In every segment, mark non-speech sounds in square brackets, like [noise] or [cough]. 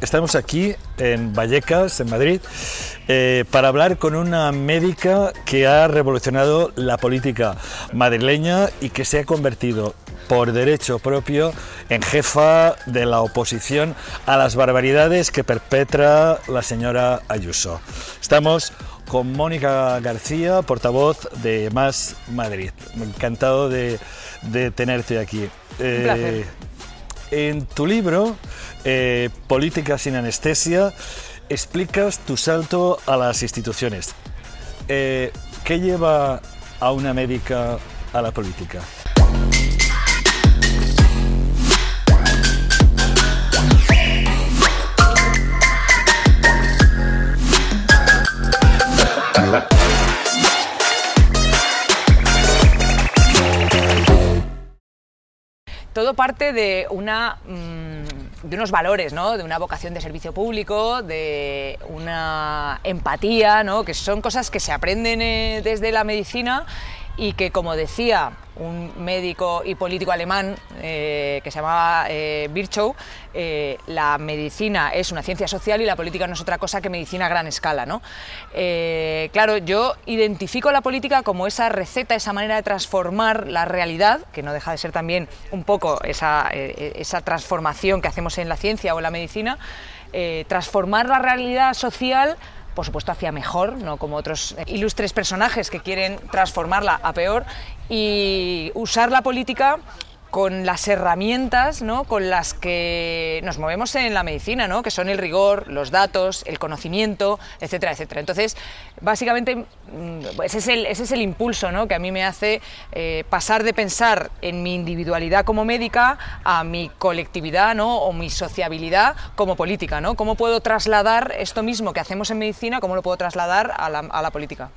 estamos aquí en Vallecas, en Madrid, eh, para hablar con una médica que ha revolucionado la política madrileña y que se ha convertido por derecho propio en jefa de la oposición a las barbaridades que perpetra la señora Ayuso. Estamos con Mónica García, portavoz de Más Madrid. Encantado de, de tenerte aquí. Eh, en tu libro, eh, Política sin anestesia, explicas tu salto a las instituciones. Eh, ¿Qué lleva a una médica a la política? Todo parte de una mm, de unos valores, ¿no? de una vocación de servicio público, de una empatía, ¿no? que son cosas que se aprenden eh, desde la medicina y que, como decía un médico y político alemán eh, que se llamaba eh, eh, la medicina es una ciencia social y la política no es otra cosa que medicina a gran escala. ¿no? claro, yo identifico la política como esa receta, esa manera de transformar la realidad, que no deja de ser también un poco esa, esa transformación que hacemos en la ciencia o en la medicina, transformar la realidad social por supuesto hacia mejor, no como otros ilustres personajes que quieren transformarla a peor, y usar la política con las herramientas ¿no? con las que nos movemos en la medicina, ¿no? que son el rigor, los datos, el conocimiento, etcétera, etcétera. Entonces, básicamente, mm, ese es el, impulso ¿no? que a mí me hace eh, pasar de pensar en mi individualidad como médica a mi colectividad ¿no? o mi sociabilidad como política. ¿no? ¿Cómo puedo trasladar esto mismo que hacemos en medicina, cómo lo puedo trasladar a la, a la política?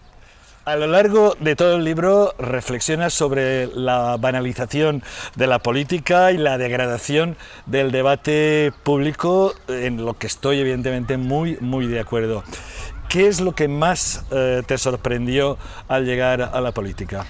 A lo largo de todo el libro reflexionas sobre la banalización de la política y la degradación del debate público, en lo que estoy evidentemente muy, muy de acuerdo. ¿Qué es lo que más eh, te sorprendió al llegar a la política?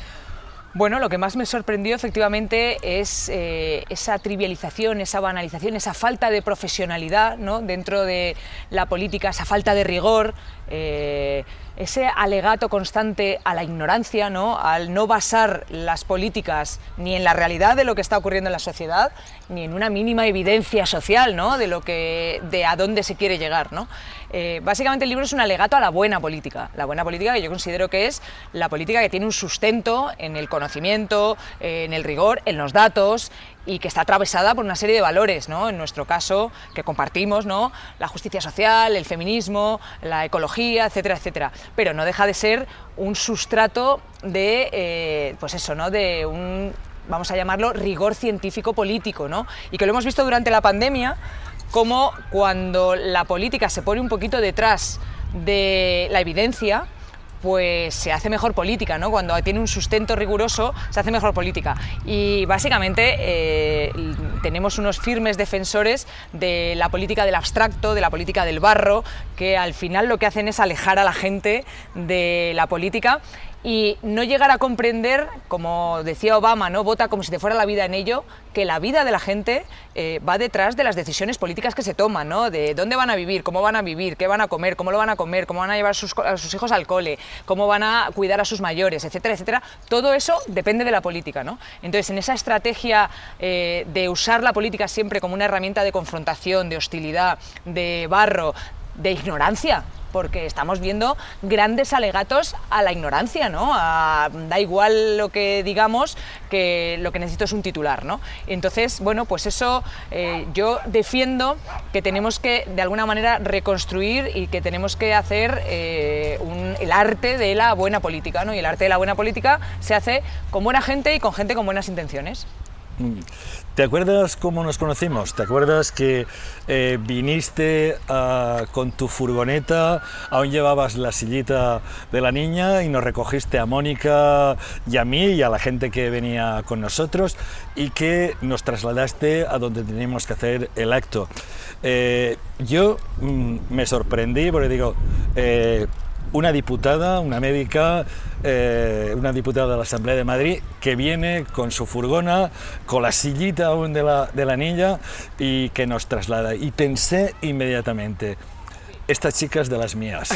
Bueno, lo que más me sorprendió efectivamente es eh, esa trivialización, esa banalización, esa falta de profesionalidad ¿no? dentro de la política, esa falta de rigor. Eh, ese alegato constante a la ignorancia, ¿no? al no basar las políticas ni en la realidad de lo que está ocurriendo en la sociedad, ni en una mínima evidencia social ¿no? de, lo que, de a dónde se quiere llegar. ¿no? Eh, básicamente el libro es un alegato a la buena política, la buena política que yo considero que es la política que tiene un sustento en el conocimiento, en el rigor, en los datos y que está atravesada por una serie de valores, ¿no? en nuestro caso, que compartimos, ¿no? la justicia social, el feminismo, la ecología, etcétera, etcétera. Pero no deja de ser un sustrato de, eh, pues eso, ¿no? de un, vamos a llamarlo, rigor científico político, ¿no? y que lo hemos visto durante la pandemia, como cuando la política se pone un poquito detrás de la evidencia, pues se hace mejor política, ¿no? Cuando tiene un sustento riguroso, se hace mejor política. Y básicamente eh, tenemos unos firmes defensores de la política del abstracto, de la política del barro, que al final lo que hacen es alejar a la gente de la política y no llegar a comprender, como decía Obama, ¿no? vota como si te fuera la vida en ello, que la vida de la gente eh, va detrás de las decisiones políticas que se toman, ¿no? de dónde van a vivir, cómo van a vivir, qué van a comer, cómo lo van a comer, cómo van a llevar a sus hijos al cole, cómo van a cuidar a sus mayores, etcétera, etcétera. Todo eso depende de la política. ¿no? Entonces, en esa estrategia eh, de usar la política siempre como una herramienta de confrontación, de hostilidad, de barro, de ignorancia, porque estamos viendo grandes alegatos a la ignorancia, ¿no? da igual lo que digamos, que lo que necesito es un titular, ¿no? Entonces, bueno, pues eso eh, yo defiendo que tenemos que de alguna manera reconstruir y que tenemos que hacer eh, el arte de la buena política, ¿no? Y el arte de la buena política se hace con buena gente y con gente con buenas intenciones. ¿Te acuerdas cómo nos conocimos? ¿Te acuerdas que eh, viniste ah, con tu furgoneta, aún llevabas la sillita de la niña y nos recogiste a Mónica y a mí y a la gente que venía con nosotros y que nos trasladaste a donde teníamos que hacer el acto? Eh, yo mm, me sorprendí porque digo, eh, una diputada, una médica, eh, una diputada de la Asamblea de Madrid, que viene con su furgona, con la sillita aún de la, de la niña y que nos traslada. Y pensé inmediatamente, estas chicas de las mías.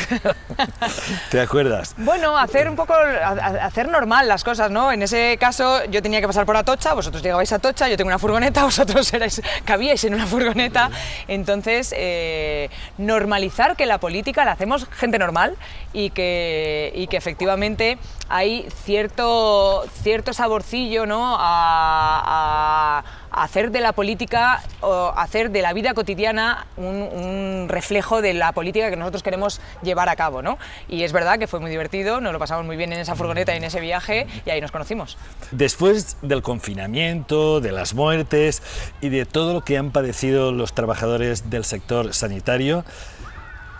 [laughs] ¿Te acuerdas? Bueno, hacer un poco, hacer normal las cosas, ¿no? En ese caso yo tenía que pasar por Atocha, vosotros llegabais a Atocha, yo tengo una furgoneta, [laughs] vosotros erais, cabíais en una furgoneta, entonces eh, normalizar que la política la hacemos gente normal y que, y que efectivamente hay cierto, cierto saborcillo, ¿no? a hacer de la política o hacer de la vida cotidiana un, reflejo de la política que nosotros queremos llevar a cabo. ¿no? Y es verdad que fue muy divertido, nos lo pasamos muy bien en esa furgoneta y en ese viaje y ahí nos conocimos. Después del confinamiento, de las muertes y de todo lo que han padecido los trabajadores del sector sanitario,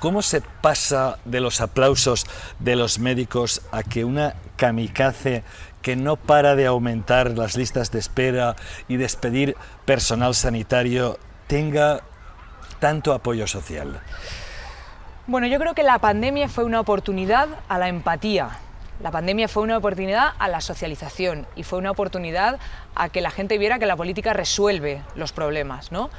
¿Cómo se pasa de los aplausos de los médicos a que una kamikaze que no para de aumentar las listas de espera y despedir personal sanitario tenga tanto apoyo social? Bueno, yo creo que la pandemia fue una oportunidad a la empatía. La pandemia fue una oportunidad a la socialización y fue una oportunidad a que la gente viera que la política resuelve los problemas, ¿no?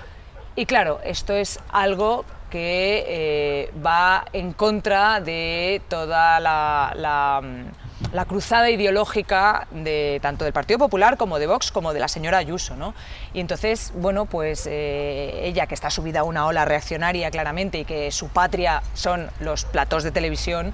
Y claro, esto es algo que eh, va en contra de toda la mm, la cruzada ideológica de tanto del Partido Popular como de Vox como de la señora Ayuso. ¿no? Y entonces, bueno, pues eh, ella que está subida a una ola reaccionaria claramente y que su patria son los platos de televisión,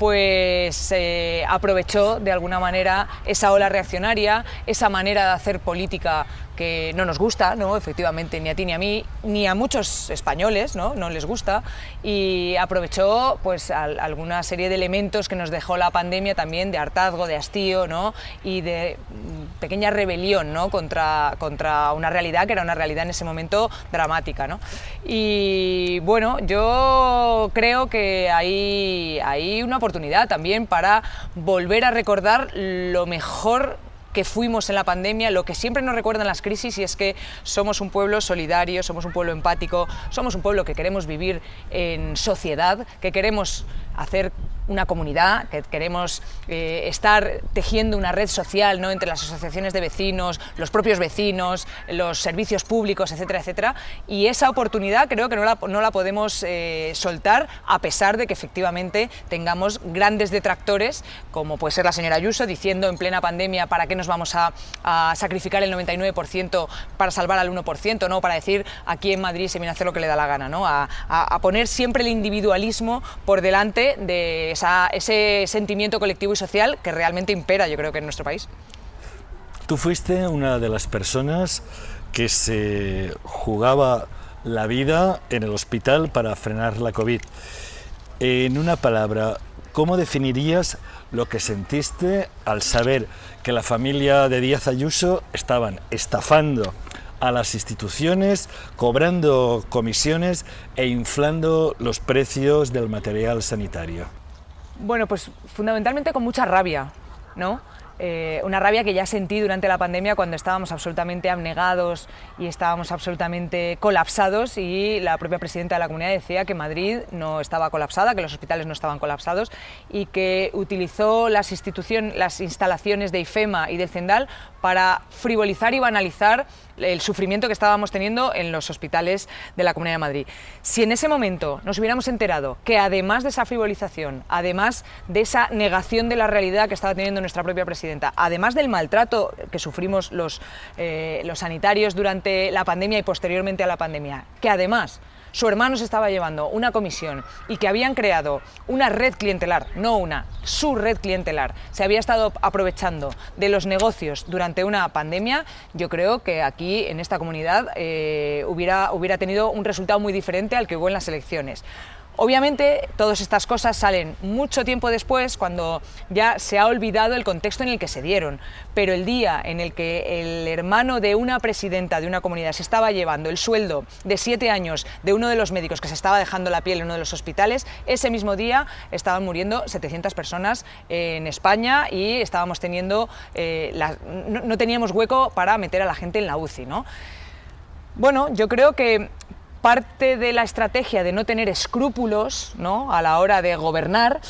pues eh, aprovechó de alguna manera esa ola reaccionaria, esa manera de hacer política que no nos gusta, ¿no? efectivamente, ni a ti ni a mí, ni a muchos españoles, ¿no? no les gusta, y aprovechó pues, alguna serie de elementos que nos dejó la pandemia también, de hartazgo, de hastío, ¿no? y de mm, pequeña rebelión ¿no? contra, contra una realidad que era una realidad en ese momento dramática. ¿no? Y bueno, yo creo que hay, hay una oportunidad también para volver a recordar lo mejor que fuimos en la pandemia, lo que siempre nos recuerdan las crisis y es que somos un pueblo solidario, somos un pueblo empático, somos un pueblo que queremos vivir en sociedad, que queremos hacer una comunidad, que queremos eh, estar tejiendo una red social ¿no? entre las asociaciones de vecinos, los propios vecinos, los servicios públicos, etcétera, etcétera. Y esa oportunidad creo que no la, no la podemos eh, soltar a pesar de que efectivamente tengamos grandes detractores, como puede ser la señora Ayuso, diciendo en plena pandemia para qué nos vamos a, sacrificar el 99% para salvar al 1%, ¿no? para decir aquí en Madrid se viene a hacer lo que le da la gana, ¿no? a, a poner siempre el individualismo por delante de ese sentimiento colectivo y social que realmente impera, yo creo que en nuestro país. Tú fuiste una de las personas que se jugaba la vida en el hospital para frenar la COVID. En una palabra, ¿cómo definirías lo que sentiste al saber que la familia de Díaz Ayuso estaban estafando a las instituciones, cobrando comisiones e inflando los precios del material sanitario? Bueno, pues fundamentalmente con mucha rabia, ¿no? Eh, una rabia que ya sentí durante la pandemia cuando estábamos absolutamente abnegados y estábamos absolutamente colapsados y la propia presidenta de la comunidad decía que Madrid no estaba colapsada, que los hospitales no estaban colapsados y que utilizó las, instituciones, las instalaciones de IFEMA y del CENDAL para frivolizar y banalizar el sufrimiento que estábamos teniendo en los hospitales de la Comunidad de Madrid. Si en ese momento nos hubiéramos enterado que además de esa frivolización, además de esa negación de la realidad que estaba teniendo nuestra propia presidenta, además del maltrato que sufrimos los, eh, los sanitarios durante la pandemia y posteriormente a la pandemia, que además su hermano se estaba llevando una comisión y que habían creado una red clientelar, no una, su red clientelar, se había estado aprovechando de los negocios durante una pandemia, yo creo que aquí en esta comunidad eh, hubiera, hubiera tenido un resultado muy diferente al que hubo en las elecciones. Obviamente, todas estas cosas salen mucho tiempo después, cuando ya se ha olvidado el contexto en el que se dieron, pero el día en el que el hermano de una presidenta de una comunidad se estaba llevando el sueldo de siete años de uno de los médicos que se estaba dejando la piel en uno de los hospitales, ese mismo día estaban muriendo 700 personas en España y estábamos teniendo, eh, no, no, teníamos hueco para meter a la gente en la UCI. ¿no? Bueno, yo creo que parte de la estrategia de no tener escrúpulos ¿no? a la hora de gobernar,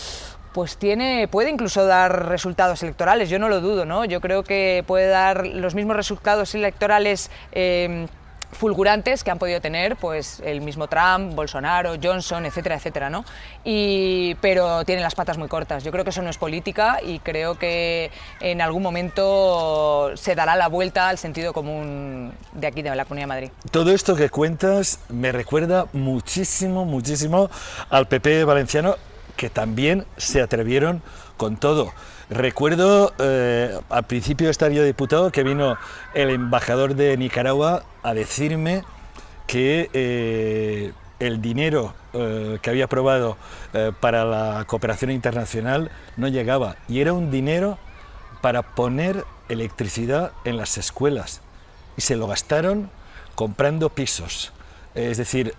pues tiene, puede incluso dar resultados electorales, yo no lo dudo, ¿no? Yo creo que puede dar los mismos resultados electorales eh, fulgurantes que han podido tener pues el mismo Trump, Bolsonaro, Johnson, etcétera, etcétera, ¿no? Y, pero tienen las patas muy cortas. Yo creo que eso no es política y creo que en algún momento se dará la vuelta al sentido común de aquí, de la Comunidad de Madrid. Todo esto que cuentas me recuerda muchísimo, muchísimo al PP valenciano que también se atrevieron con todo. Recuerdo eh, al principio de estar yo diputado que vino el embajador de Nicaragua a decirme que eh, el dinero eh, que había aprobado para la cooperación internacional no llegaba y era un dinero para poner electricidad en las escuelas y se lo gastaron comprando pisos. Es decir,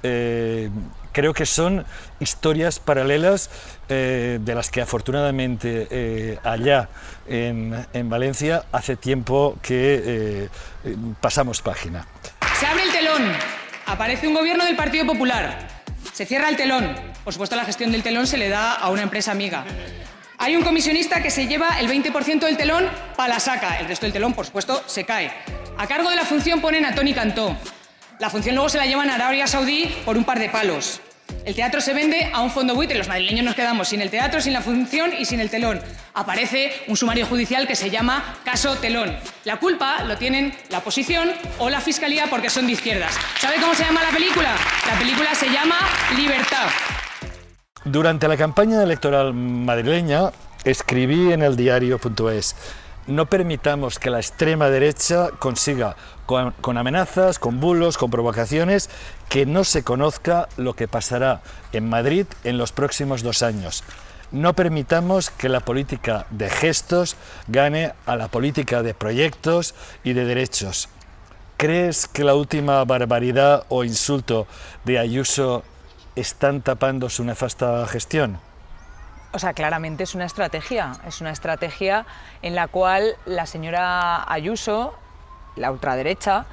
creo que son historias paralelas eh, de las que afortunadamente eh, allá en, Valencia hace tiempo que eh, pasamos página. Se abre el telón, aparece un gobierno del Partido Popular, se cierra el telón, por supuesto la gestión del telón se le da a una empresa amiga. Hay un comisionista que se lleva el 20% del telón para la saca, el resto del telón por supuesto se cae. A cargo de la función ponen a Tony Cantó, la función luego se la llevan a Arabia Saudí por un par de palos. El teatro se vende a un fondo buitre, los madrileños nos quedamos sin el teatro, sin la función y sin el telón. Aparece un sumario judicial que se llama Caso Telón. La culpa lo tienen la oposición o la fiscalía porque son de izquierdas. ¿Sabe cómo se llama la película? La película se llama Libertad. Durante la campaña electoral madrileña escribí en el diario.es no permitamos que la extrema derecha consiga, con, amenazas, con bulos, con provocaciones, que no se conozca lo que pasará en Madrid en los próximos dos años. No permitamos que la política de gestos gane a la política de proyectos y de derechos. ¿Crees que la última barbaridad o insulto de Ayuso están tapando su nefasta gestión? O sea, claramente es una estrategia, es una estrategia en la cual la señora Ayuso, la ultraderecha,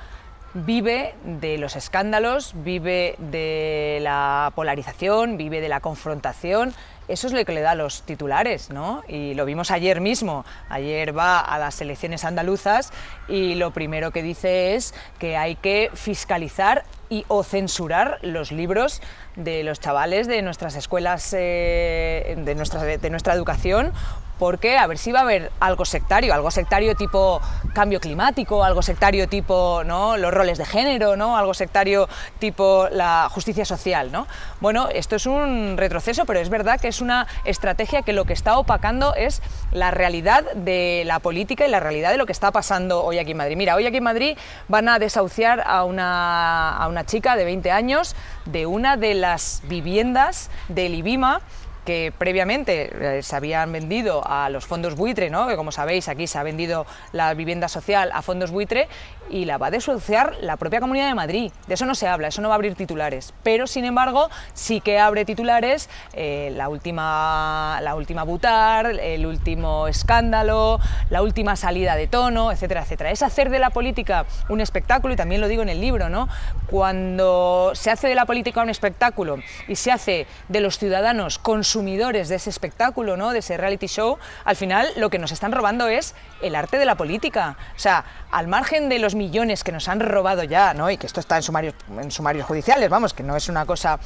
vive de los escándalos, vive de la polarización, vive de la confrontación. Eso es lo que le da los titulares, ¿no? Y lo vimos ayer mismo. Ayer va a las elecciones andaluzas y lo primero que dice es que hay que fiscalizar y o censurar los libros de los chavales de nuestras escuelas, eh, de, nuestra, de nuestra educación porque a ver si va a haber algo sectario, algo sectario tipo cambio climático, algo sectario tipo ¿no? los roles de género, ¿no? algo sectario tipo la justicia social. ¿no? Bueno, esto es un retroceso, pero es verdad que es una estrategia que lo que está opacando es la realidad de la política y la realidad de lo que está pasando hoy aquí en Madrid. Mira, hoy aquí en Madrid van a desahuciar a una, a una chica de 20 años de una de las viviendas del IBIMA que previamente eh, se habían vendido a los fondos buitre, ¿no? que como sabéis aquí se ha vendido la vivienda social a fondos buitre y la va a desahuciar la propia Comunidad de Madrid. De eso no se habla, eso no va a abrir titulares. Pero sin embargo sí que abre titulares eh, la, última, la última butar, el último escándalo, la última salida de tono, etcétera, etcétera. Es hacer de la política un espectáculo y también lo digo en el libro, ¿no? Cuando se hace de la política un espectáculo y se hace de los ciudadanos con consumidores de ese espectáculo, ¿no? de ese reality show, al final lo que nos están robando es el arte de la política. O sea, al margen de los millones que nos han robado ya, ¿no? y que esto está en sumarios, en sumarios judiciales, vamos, que no es una cosa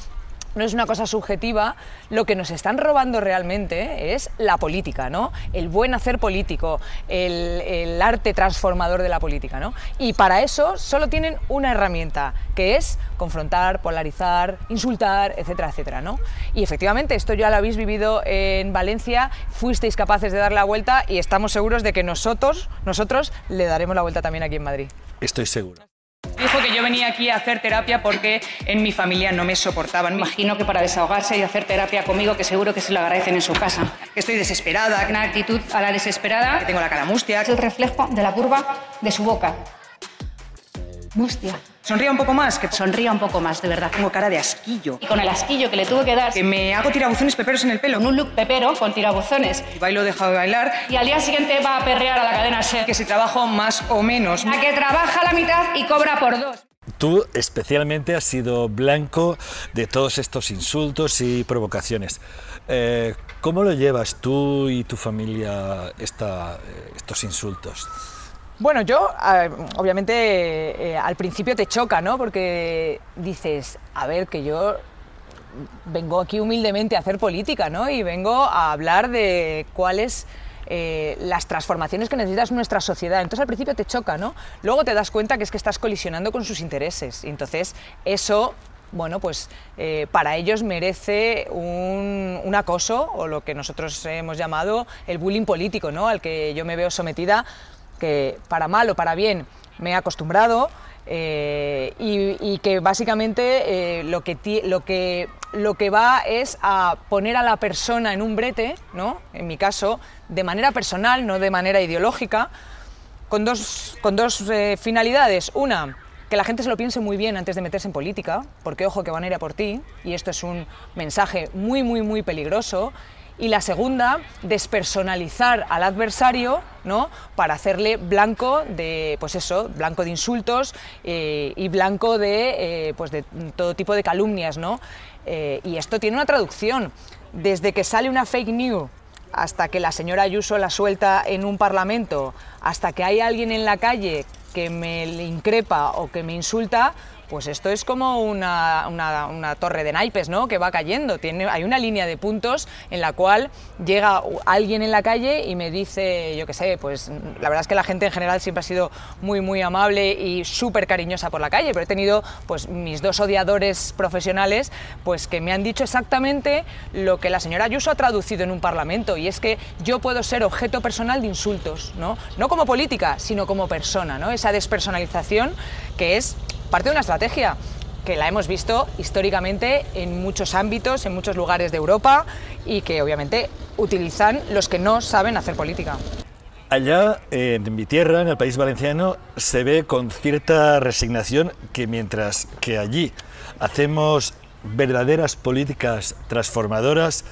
no es una cosa subjetiva, lo que nos están robando realmente es la política, ¿no? El buen hacer político, el, arte transformador de la política, ¿no? Y para eso solo tienen una herramienta, que es confrontar, polarizar, insultar, etcétera, etcétera, ¿no? Y efectivamente, esto ya lo habéis vivido en Valencia, fuisteis capaces de dar la vuelta y estamos seguros de que nosotros, nosotros le daremos la vuelta también aquí en Madrid. Estoy seguro. Dijo que yo venía aquí a hacer terapia porque en mi familia no me soportaban. Imagino que para desahogarse y hacer terapia conmigo, que seguro que se lo agradecen en su casa. estoy desesperada. Una actitud a la desesperada. Que tengo la cara mustia. Es el reflejo de la curva de su boca. Mustia. Sonría un poco más, que sonría un poco más, de verdad. Tengo cara de asquillo. Y con el asquillo que le tuve que dar. Que me hago tirabuzones peperos en el pelo. Con un look pepero, con tirabuzones. Y bailo dejado de bailar. Y al día siguiente va a perrear a la cadena SER. Que si trabajo más o menos. La que trabaja la mitad y cobra por dos. tú especialmente has sido blanco de todos estos insultos y provocaciones. Eh, ¿Cómo lo llevas tú y tu familia esta, estos insultos? Bueno, yo, obviamente, eh, al principio te choca, ¿no? Porque dices, a ver, que yo vengo aquí humildemente a hacer política, ¿no? Y vengo a hablar de cuáles eh, las transformaciones que necesitas nuestra sociedad. Entonces al principio te choca, ¿no? Luego te das cuenta que es que estás colisionando con sus intereses. Y entonces eso bueno, pues eh, para ellos merece un, acoso o lo que nosotros hemos llamado el bullying político, ¿no? al que yo me veo sometida, que para mal o para bien me he acostumbrado eh, y, que básicamente lo, que, lo, que, lo que va es a poner a la persona en un brete, ¿no? en mi caso, de manera personal, no de manera ideológica, con dos, con dos eh, finalidades. Una, que la gente se lo piense muy bien antes de meterse en política, porque ojo que van a ir a por ti, y esto es un mensaje muy, muy, muy peligroso. Y la segunda, despersonalizar al adversario, ¿no? Para hacerle blanco de, pues eso, blanco de insultos eh, y blanco de, eh, pues de todo tipo de calumnias, ¿no? y esto tiene una traducción. Desde que sale una fake news hasta que la señora Ayuso la suelta en un parlamento, hasta que hay alguien en la calle que me increpa o que me insulta, pues esto es como una, torre de naipes, ¿no? Que va cayendo. Tiene, hay una línea de puntos en la cual llega alguien en la calle y me dice, yo qué sé, pues la verdad es que la gente en general siempre ha sido muy, muy amable y súper cariñosa por la calle, pero he tenido pues mis dos odiadores profesionales, pues que me han dicho exactamente lo que la señora Ayuso ha traducido en un parlamento, y es que yo puedo ser objeto personal de insultos, ¿no? No como política, sino como persona, ¿no? Esa despersonalización que es parte de una estrategia que la hemos visto históricamente en muchos ámbitos, en muchos lugares de Europa y que obviamente utilizan los que no saben hacer política. Allá, en mi tierra, en el país valenciano, se ve con cierta resignación que mientras que allí hacemos verdaderas políticas transformadoras,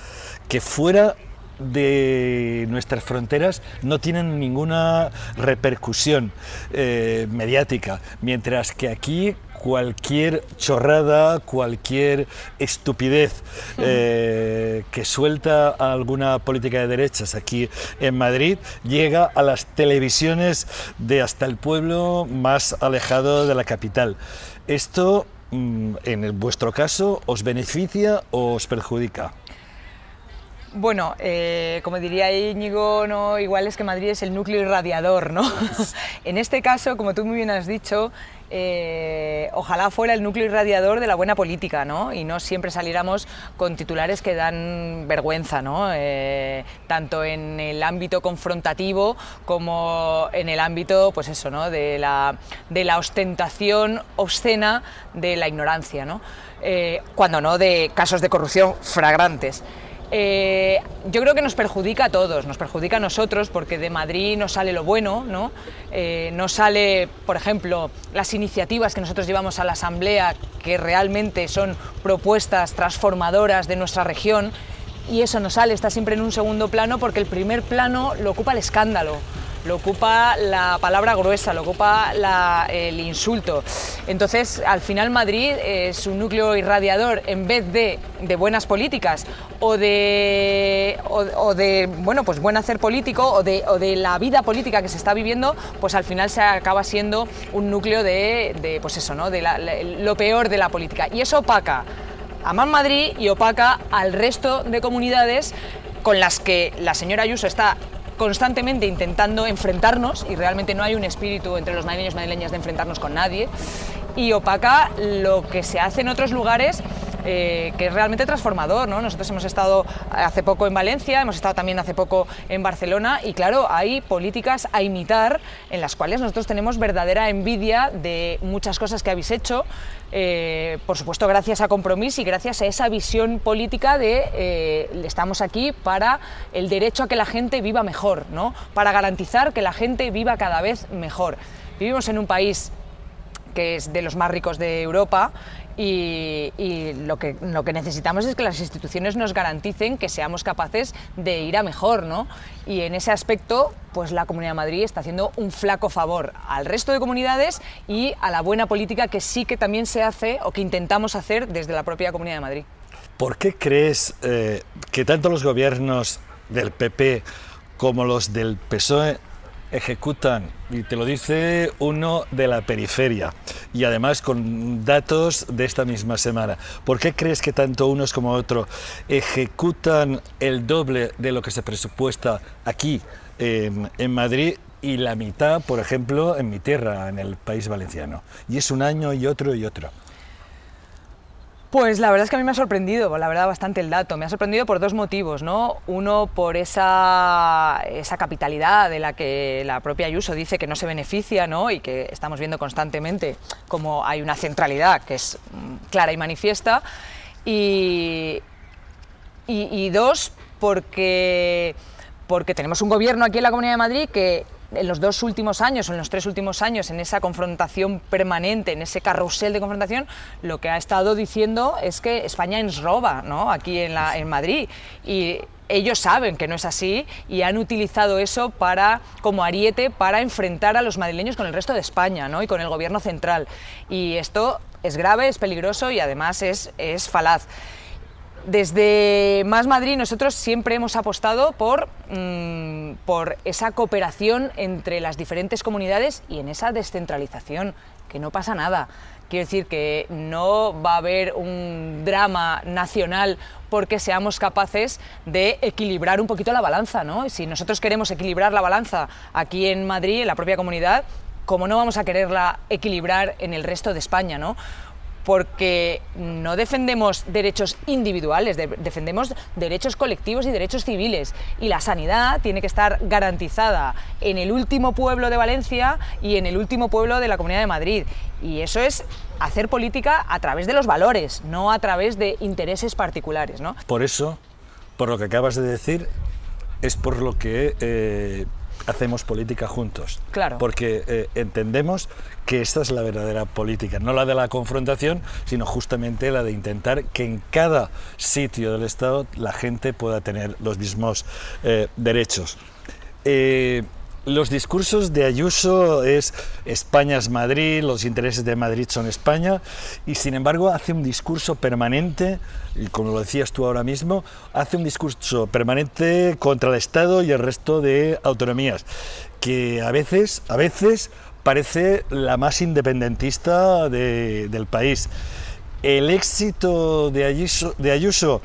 que fuera de nuestras fronteras no tienen ninguna repercusión eh, mediática, mientras que aquí cualquier chorrada, cualquier estupidez eh, que suelta alguna política de derechas aquí en Madrid llega a las televisiones de hasta el pueblo más alejado de la capital. Esto, mm, en vuestro caso, ¿os beneficia o os perjudica? Bueno, eh, como diría Íñigo, no, igual es que Madrid es el núcleo irradiador, ¿no? [laughs] en este caso, como tú muy bien has dicho, eh, ojalá fuera el núcleo irradiador de la buena política, ¿no? Y no siempre saliéramos con titulares que dan vergüenza, ¿no? Eh, tanto en el ámbito confrontativo como en el ámbito, pues eso, ¿no? De la, de la ostentación obscena de la ignorancia, ¿no? cuando no de casos de corrupción fragrantes. Eh, yo creo que nos perjudica a todos, nos perjudica a nosotros porque de Madrid no sale lo bueno, ¿no? Eh, no sale, por ejemplo, las iniciativas que nosotros llevamos a la Asamblea, que realmente son propuestas transformadoras de nuestra región, y eso no sale, está siempre en un segundo plano porque el primer plano lo ocupa el escándalo lo ocupa la palabra gruesa, lo ocupa el insulto. Entonces, al final Madrid es un núcleo irradiador en vez de, buenas políticas o de, bueno, pues buen hacer político o de, la vida política que se está viviendo, pues al final se acaba siendo un núcleo de, pues eso, ¿no? de lo peor de la política. Y eso opaca a más Madrid y opaca al resto de comunidades con las que la señora Ayuso está constantemente intentando enfrentarnos y realmente no hay un espíritu entre los madrileños y madrileñas de enfrentarnos con nadie. Y opaca lo que se hace en otros lugares eh, que es realmente transformador. ¿no? Nosotros hemos estado hace poco en Valencia, hemos estado también hace poco en Barcelona y claro, hay políticas a imitar en las cuales nosotros tenemos verdadera envidia de muchas cosas que habéis hecho, eh, por supuesto gracias a Compromís y gracias a esa visión política de eh, estamos aquí para el derecho a que la gente viva mejor, ¿no? para garantizar que la gente viva cada vez mejor. Vivimos en un país que es de los más ricos de Europa, y, lo, que, lo que necesitamos es que las instituciones nos garanticen que seamos capaces de ir a mejor, ¿no? Y en ese aspecto, pues la Comunidad de Madrid está haciendo un flaco favor al resto de comunidades y a la buena política que sí que también se hace o que intentamos hacer desde la propia Comunidad de Madrid. ¿Por qué crees eh, que tanto los gobiernos del PP como los del PSOE ejecutan, y te lo dice uno de la periferia, y además con datos de esta misma semana. ¿Por qué crees que tanto unos como otros ejecutan el doble de lo que se presupuesta aquí en, en Madrid y la mitad, por ejemplo, en mi tierra, en el país valenciano? Y es un año y otro y otro. Pues la verdad es que a mí me ha sorprendido, la verdad, bastante el dato. Me ha sorprendido por dos motivos, ¿no? Uno, por esa, esa capitalidad de la que la propia Ayuso dice que no se beneficia, ¿no? Y que estamos viendo constantemente como hay una centralidad que es mm, clara y manifiesta. Y, y, dos, porque, porque tenemos un gobierno aquí en la Comunidad de Madrid que en los dos últimos años o en los tres últimos años, en esa confrontación permanente, en ese carrusel de confrontación, lo que ha estado diciendo es que España nos roba ¿no? aquí en, la, en Madrid. Y ellos saben que no es así y han utilizado eso para, como ariete para enfrentar a los madrileños con el resto de España ¿no? y con el gobierno central. Y esto es grave, es peligroso y además es, es falaz. Desde Más Madrid nosotros siempre hemos apostado por, mm, por esa cooperación entre las diferentes comunidades y en esa descentralización, que no pasa nada. Quiero decir que no va a haber un drama nacional porque seamos capaces de equilibrar un poquito la balanza, ¿no? Si nosotros queremos equilibrar la balanza aquí en Madrid, en la propia comunidad, ¿cómo no vamos a quererla equilibrar en el resto de España, ¿no? Porque no defendemos derechos individuales, defendemos derechos colectivos y derechos civiles. Y la sanidad tiene que estar garantizada en el último pueblo de Valencia y en el último pueblo de la Comunidad de Madrid. Y eso es hacer política a través de los valores, no a través de intereses particulares. ¿no? Por eso, por lo que acabas de decir, es por lo que... Eh, hacemos política juntos. Claro. Porque eh, entendemos que esta es la verdadera política, no la de la confrontación, sino justamente la de intentar que en cada sitio del Estado la gente pueda tener los mismos eh, derechos. Eh, los discursos de Ayuso es España es Madrid, los intereses de Madrid son España, y sin embargo hace un discurso permanente, y como lo decías tú ahora mismo, hace un discurso permanente contra el Estado y el resto de autonomías, que a veces, a veces parece la más independentista del país. El éxito de Ayuso, de Ayuso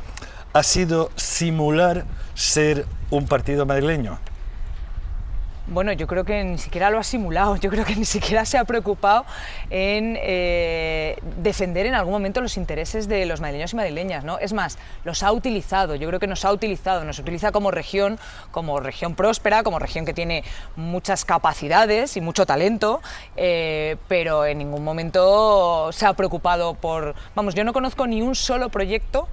ha sido simular ser un partido madrileño. Bueno, yo creo que ni siquiera lo ha simulado, yo creo que ni siquiera se ha preocupado en eh, defender en algún momento los intereses de los madrileños y madrileñas, ¿no? Es más, los ha utilizado, yo creo que nos ha utilizado, nos utiliza como región, como región próspera, como región que tiene muchas capacidades y mucho talento, eh, pero en ningún momento se ha preocupado por, vamos, yo no conozco ni un solo proyecto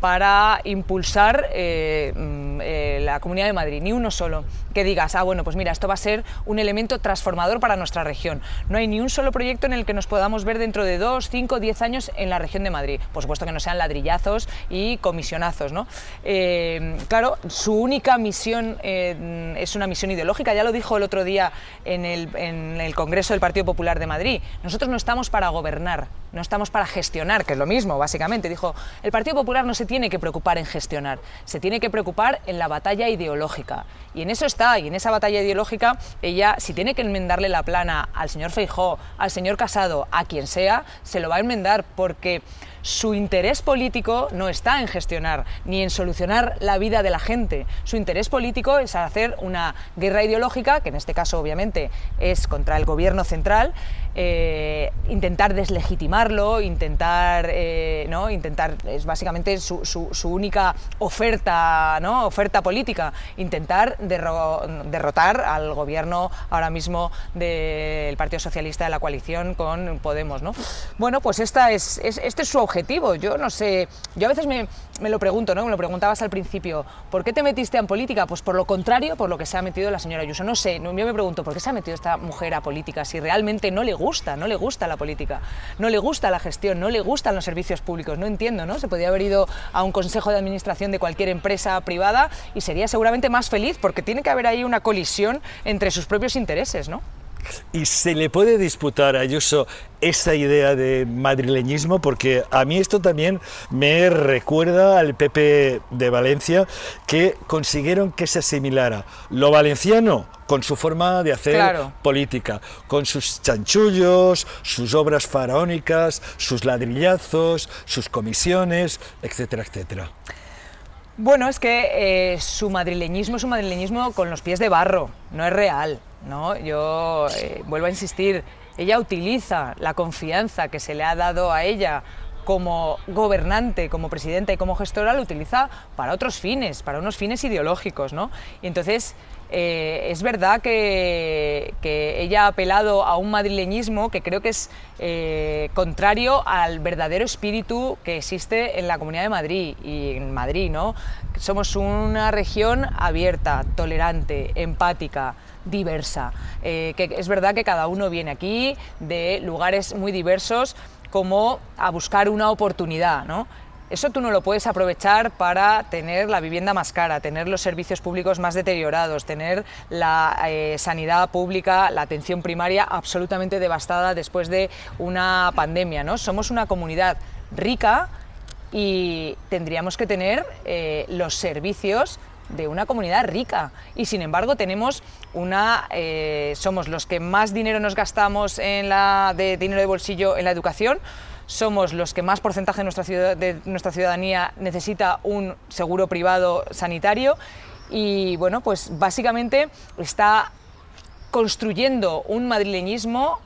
para impulsar eh, mm, eh, la Comunidad de Madrid, ni uno solo, que digas, ah, bueno, pues mira, esto va a ser un elemento transformador para nuestra región. No hay ni un solo proyecto en el que nos podamos ver dentro de dos, cinco, diez años en la región de Madrid. Por supuesto que no sean ladrillazos y comisionazos, ¿no? Eh, claro, su única misión es una misión ideológica, ya lo dijo el otro día en el, en el Congreso del Partido Popular de Madrid. Nosotros no estamos para gobernar, no estamos para gestionar, que es lo mismo, básicamente. Dijo, el Partido Popular no se tiene que preocupar en gestionar, se tiene que preocupar en la batalla ideológica. Y en eso está, y en esa batalla ideológica, ella, si tiene que enmendarle la plana al señor Feijó, al señor Casado, a quien sea, se lo va a enmendar porque su interés político no está en gestionar ni en solucionar la vida de la gente. Su interés político es hacer una guerra ideológica, que en este caso obviamente es contra el gobierno central, eh, intentar deslegitimarlo, intentar, eh, ¿no? intentar es básicamente su, única oferta, ¿no? oferta política, intentar derrotar al gobierno ahora mismo del Partido Socialista de la coalición con Podemos. ¿no? Bueno, pues esta es, este es su objetivo. Yo no sé, yo a veces me, lo pregunto, ¿no? me lo preguntabas al principio, ¿por qué te metiste en política? Pues por lo contrario, por lo que se ha metido la señora Ayuso. No sé, yo me pregunto, ¿por qué se ha metido esta mujer a política si realmente no le gusta, no le gusta la política, no le gusta la gestión, no le gustan los servicios públicos, no entiendo, ¿no? Se podría haber ido a un consejo de administración de cualquier empresa privada y sería seguramente más feliz porque tiene que haber ahí una colisión entre sus propios intereses, ¿no? ¿Y se le puede disputar a Ayuso esa idea de madrileñismo? Porque a mí esto también me recuerda al PP de Valencia, que consiguieron que se asimilara lo valenciano con su forma de hacer política, con sus chanchullos, sus obras faraónicas, sus ladrillazos, sus comisiones, etcétera, etcétera. Bueno, es que eh, su madrileñismo es un madrileñismo con los pies de barro, no es real. ¿No? Yo eh, vuelvo a insistir, ella utiliza la confianza que se le ha dado a ella como gobernante, como presidenta y como gestora, lo utiliza para otros fines, para unos fines ideológicos. ¿no? Y entonces eh, es verdad que, ella ha apelado a un madrileñismo que creo que es eh, contrario al verdadero espíritu que existe en la Comunidad de Madrid y en Madrid. ¿no? Somos una región abierta, tolerante, empática diversa. Eh, que es verdad que cada uno viene aquí de lugares muy diversos como a buscar una oportunidad, ¿no? Eso tú no lo puedes aprovechar para tener la vivienda más cara, tener los servicios públicos más deteriorados, tener la eh, sanidad pública, la atención primaria absolutamente devastada después de una pandemia. ¿no? Somos una comunidad rica y tendríamos que tener eh, los servicios de una comunidad rica. Y sin embargo tenemos una eh, somos los que más dinero nos gastamos en la de dinero de bolsillo en la educación. Somos los que más porcentaje de nuestra, ciudad, de nuestra ciudadanía necesita un seguro privado sanitario. Y bueno pues básicamente está construyendo un madrileñismo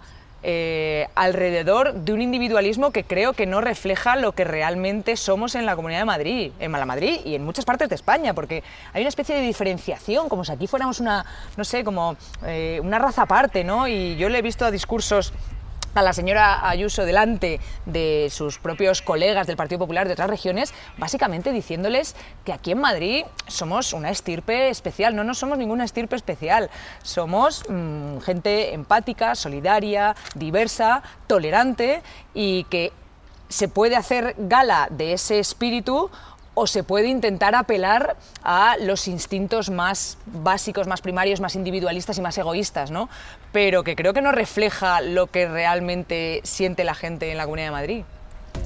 eh, alrededor de un individualismo que creo que no refleja lo que realmente somos en la Comunidad de Madrid, en Malamadrid y en muchas partes de España, porque hay una especie de diferenciación, como si aquí fuéramos una, no sé, como eh, una raza aparte, ¿no? Y yo le he visto a discursos a la señora Ayuso delante de sus propios colegas del Partido Popular de otras regiones, básicamente diciéndoles que aquí en Madrid somos una estirpe especial. No, no somos ninguna estirpe especial. Somos mm, gente empática, solidaria, diversa, tolerante y que se puede hacer gala de ese espíritu o se puede intentar apelar a los instintos más básicos, más primarios, más individualistas y más egoístas, ¿no? Pero que creo que no refleja lo que realmente siente la gente en la Comunidad de Madrid.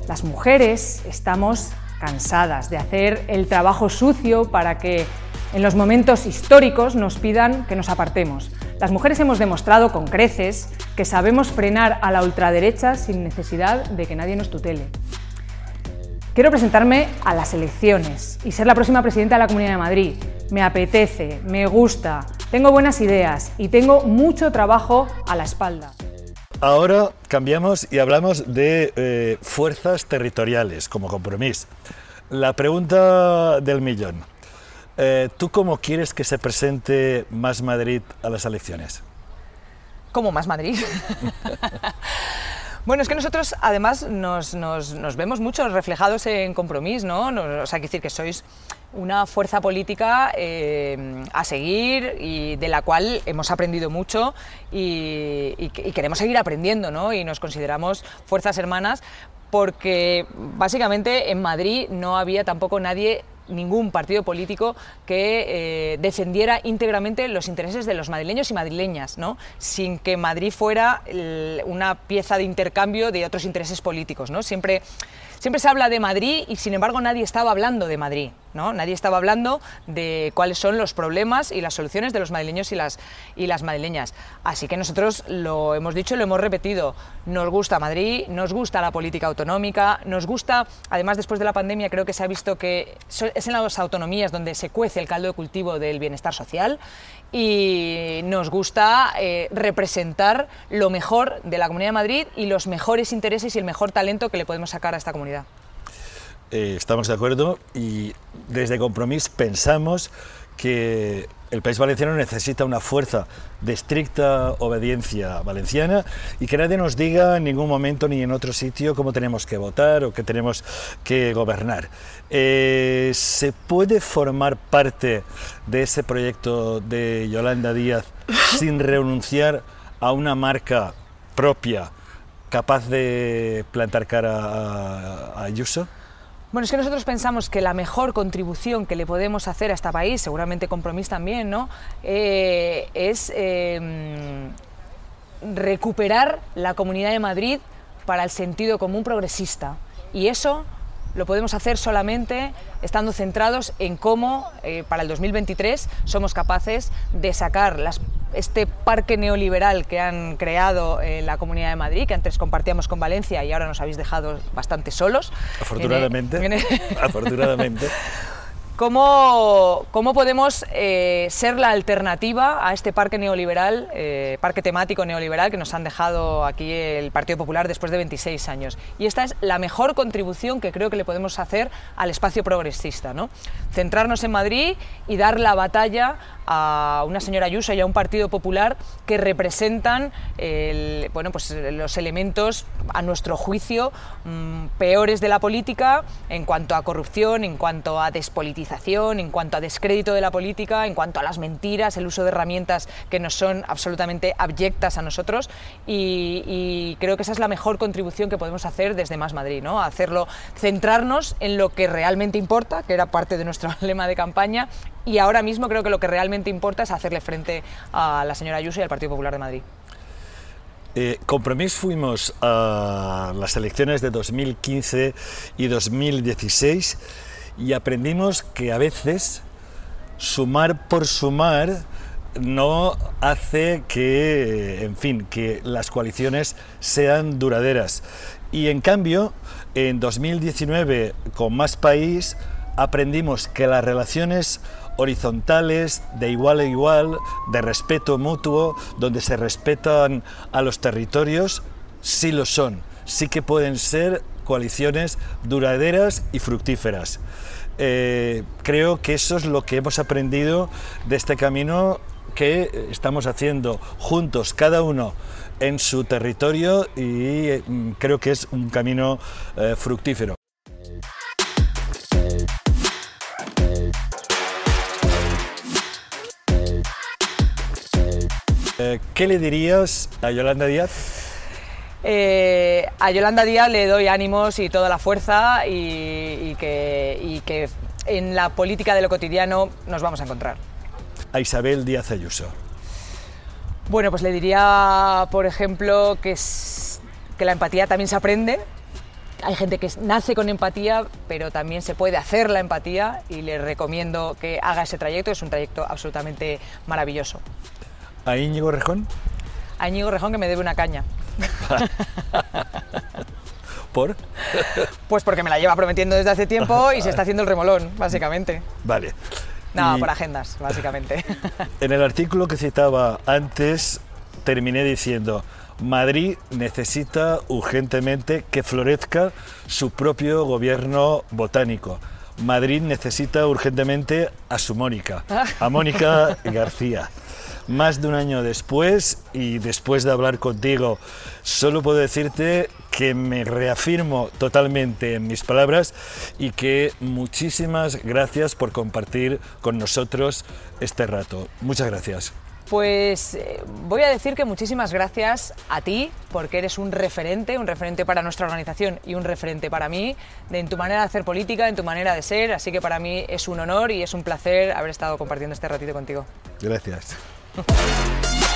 Las mujeres estamos cansadas de hacer el trabajo sucio para que en los momentos históricos nos pidan que nos apartemos. Las mujeres hemos demostrado con creces que sabemos frenar a la ultraderecha sin necesidad de que nadie nos tutele. Quiero presentarme a las elecciones y ser la próxima presidenta de la Comunidad de Madrid. Me apetece, me gusta, tengo buenas ideas y tengo mucho trabajo a la espalda. Ahora cambiamos y hablamos de eh, fuerzas territoriales como compromiso. La pregunta del millón. Eh, ¿Tú cómo quieres que se presente Más Madrid a las elecciones? ¿Cómo Más Madrid? [laughs] Bueno, es que nosotros además nos, vemos mucho reflejados en compromiso, ¿no? o sea, decir que sois una fuerza política eh, a seguir y de la cual hemos aprendido mucho y, y, queremos seguir aprendiendo, ¿no? Y nos consideramos fuerzas hermanas porque básicamente en Madrid no había tampoco nadie ningún partido político que eh, defendiera íntegramente los intereses de los madrileños y madrileñas, ¿no? sin que Madrid fuera una pieza de intercambio de otros intereses políticos. ¿no? Siempre Siempre se habla de Madrid y sin embargo nadie estaba hablando de Madrid, Nadie estaba hablando de cuáles son los problemas y las soluciones de los madrileños y las, y las madrileñas. Así que nosotros lo hemos dicho y lo hemos repetido. Nos gusta Madrid, nos gusta la política autonómica, nos gusta, además después de la pandemia creo que se ha visto que es en las autonomías donde se cuece el caldo de cultivo del bienestar social y nos gusta eh, representar lo mejor de la Comunidad de Madrid y los mejores intereses y el mejor talento que le podemos sacar a esta comunidad. Eh, estamos de acuerdo y desde Compromís pensamos que el país valenciano necesita una fuerza de estricta obediencia valenciana y que nadie nos diga en ningún momento ni en otro sitio cómo tenemos que votar o qué tenemos que gobernar. Eh, ¿Se puede formar parte de ese proyecto de Yolanda Díaz sin renunciar a una marca propia, capaz de plantar cara a, a Ayuso? Bueno, es que nosotros pensamos que la mejor contribución que le podemos hacer a este país, seguramente Compromís también, ¿no? Eh, es eh, recuperar la Comunidad de Madrid para el sentido común progresista. Y eso lo podemos hacer solamente estando centrados en cómo eh, para el 2023 somos capaces de sacar las, este parque neoliberal que han creado en la Comunidad de Madrid, que antes compartíamos con Valencia y ahora nos habéis dejado bastante solos. Afortunadamente. En en. Afortunadamente. [laughs] ¿Cómo, cómo podemos eh, ser la alternativa a este parque neoliberal, eh, parque temático neoliberal que nos han dejado aquí el Partido Popular después de 26 años? Y esta es la mejor contribución que creo que le podemos hacer al espacio progresista, ¿no? Centrarnos en Madrid y dar la batalla a una señora Ayuso y a un Partido Popular que representan bueno, pues los elementos, a nuestro juicio, mmm, peores de la política en cuanto a corrupción, en cuanto a despolitización en cuanto a descrédito de la política, en cuanto a las mentiras, el uso de herramientas que nos son absolutamente abyectas a nosotros y, y creo que esa es la mejor contribución que podemos hacer desde Más Madrid, ¿no? hacerlo, centrarnos en lo que realmente importa, que era parte de nuestro [laughs] lema de campaña y ahora mismo creo que lo que realmente importa es hacerle frente a la señora Ayuso y al Partido Popular de Madrid. Eh, fuimos a las elecciones de 2015 y 2016 y aprendimos que a veces sumar por sumar no hace que, en fin, que las coaliciones sean duraderas. Y en cambio, en 2019, con Más País, aprendimos que las relaciones horizontales, de igual a igual, de respeto mutuo, donde se respetan a los territorios, sí lo son, sí que pueden ser coaliciones duraderas y fructíferas. Eh, creo que eso es lo que hemos aprendido de este camino que estamos haciendo juntos, cada uno en su territorio y eh, creo que es un camino eh, fructífero. Eh, ¿Qué le dirías a Yolanda Díaz? Eh, a Yolanda Díaz le doy ánimos y toda la fuerza y, y, que, y, que, en la política de lo cotidiano nos vamos a encontrar. A Isabel Díaz Ayuso. Bueno, pues le diría, por ejemplo, que, es, que la empatía también se aprende. Hay gente que nace con empatía, pero también se puede hacer la empatía y le recomiendo que haga ese trayecto, es un trayecto absolutamente maravilloso. ¿A Íñigo Rejón? A Íñigo Rejón que me debe una caña. [laughs] ¿Por? Pues porque me la lleva prometiendo desde hace tiempo [laughs] y se está haciendo el remolón, básicamente. Vale. No, y... por agendas, básicamente. [laughs] En el artículo que citaba antes, terminé diciendo, Madrid necesita urgentemente que florezca su propio gobierno botánico. Madrid necesita urgentemente a su Mónica, a Mónica [laughs] García más de un año después y después de hablar contigo, solo puedo decirte que me reafirmo totalmente en mis palabras y que muchísimas gracias por compartir con nosotros este rato. Muchas gracias. Pues eh, voy a decir que muchísimas gracias a ti, porque eres un referente, un referente para nuestra organización y un referente para mí, de, en tu manera de hacer política, en tu manera de ser, así que para mí es un honor y es un placer haber estado compartiendo este ratito contigo. Gracias. [laughs]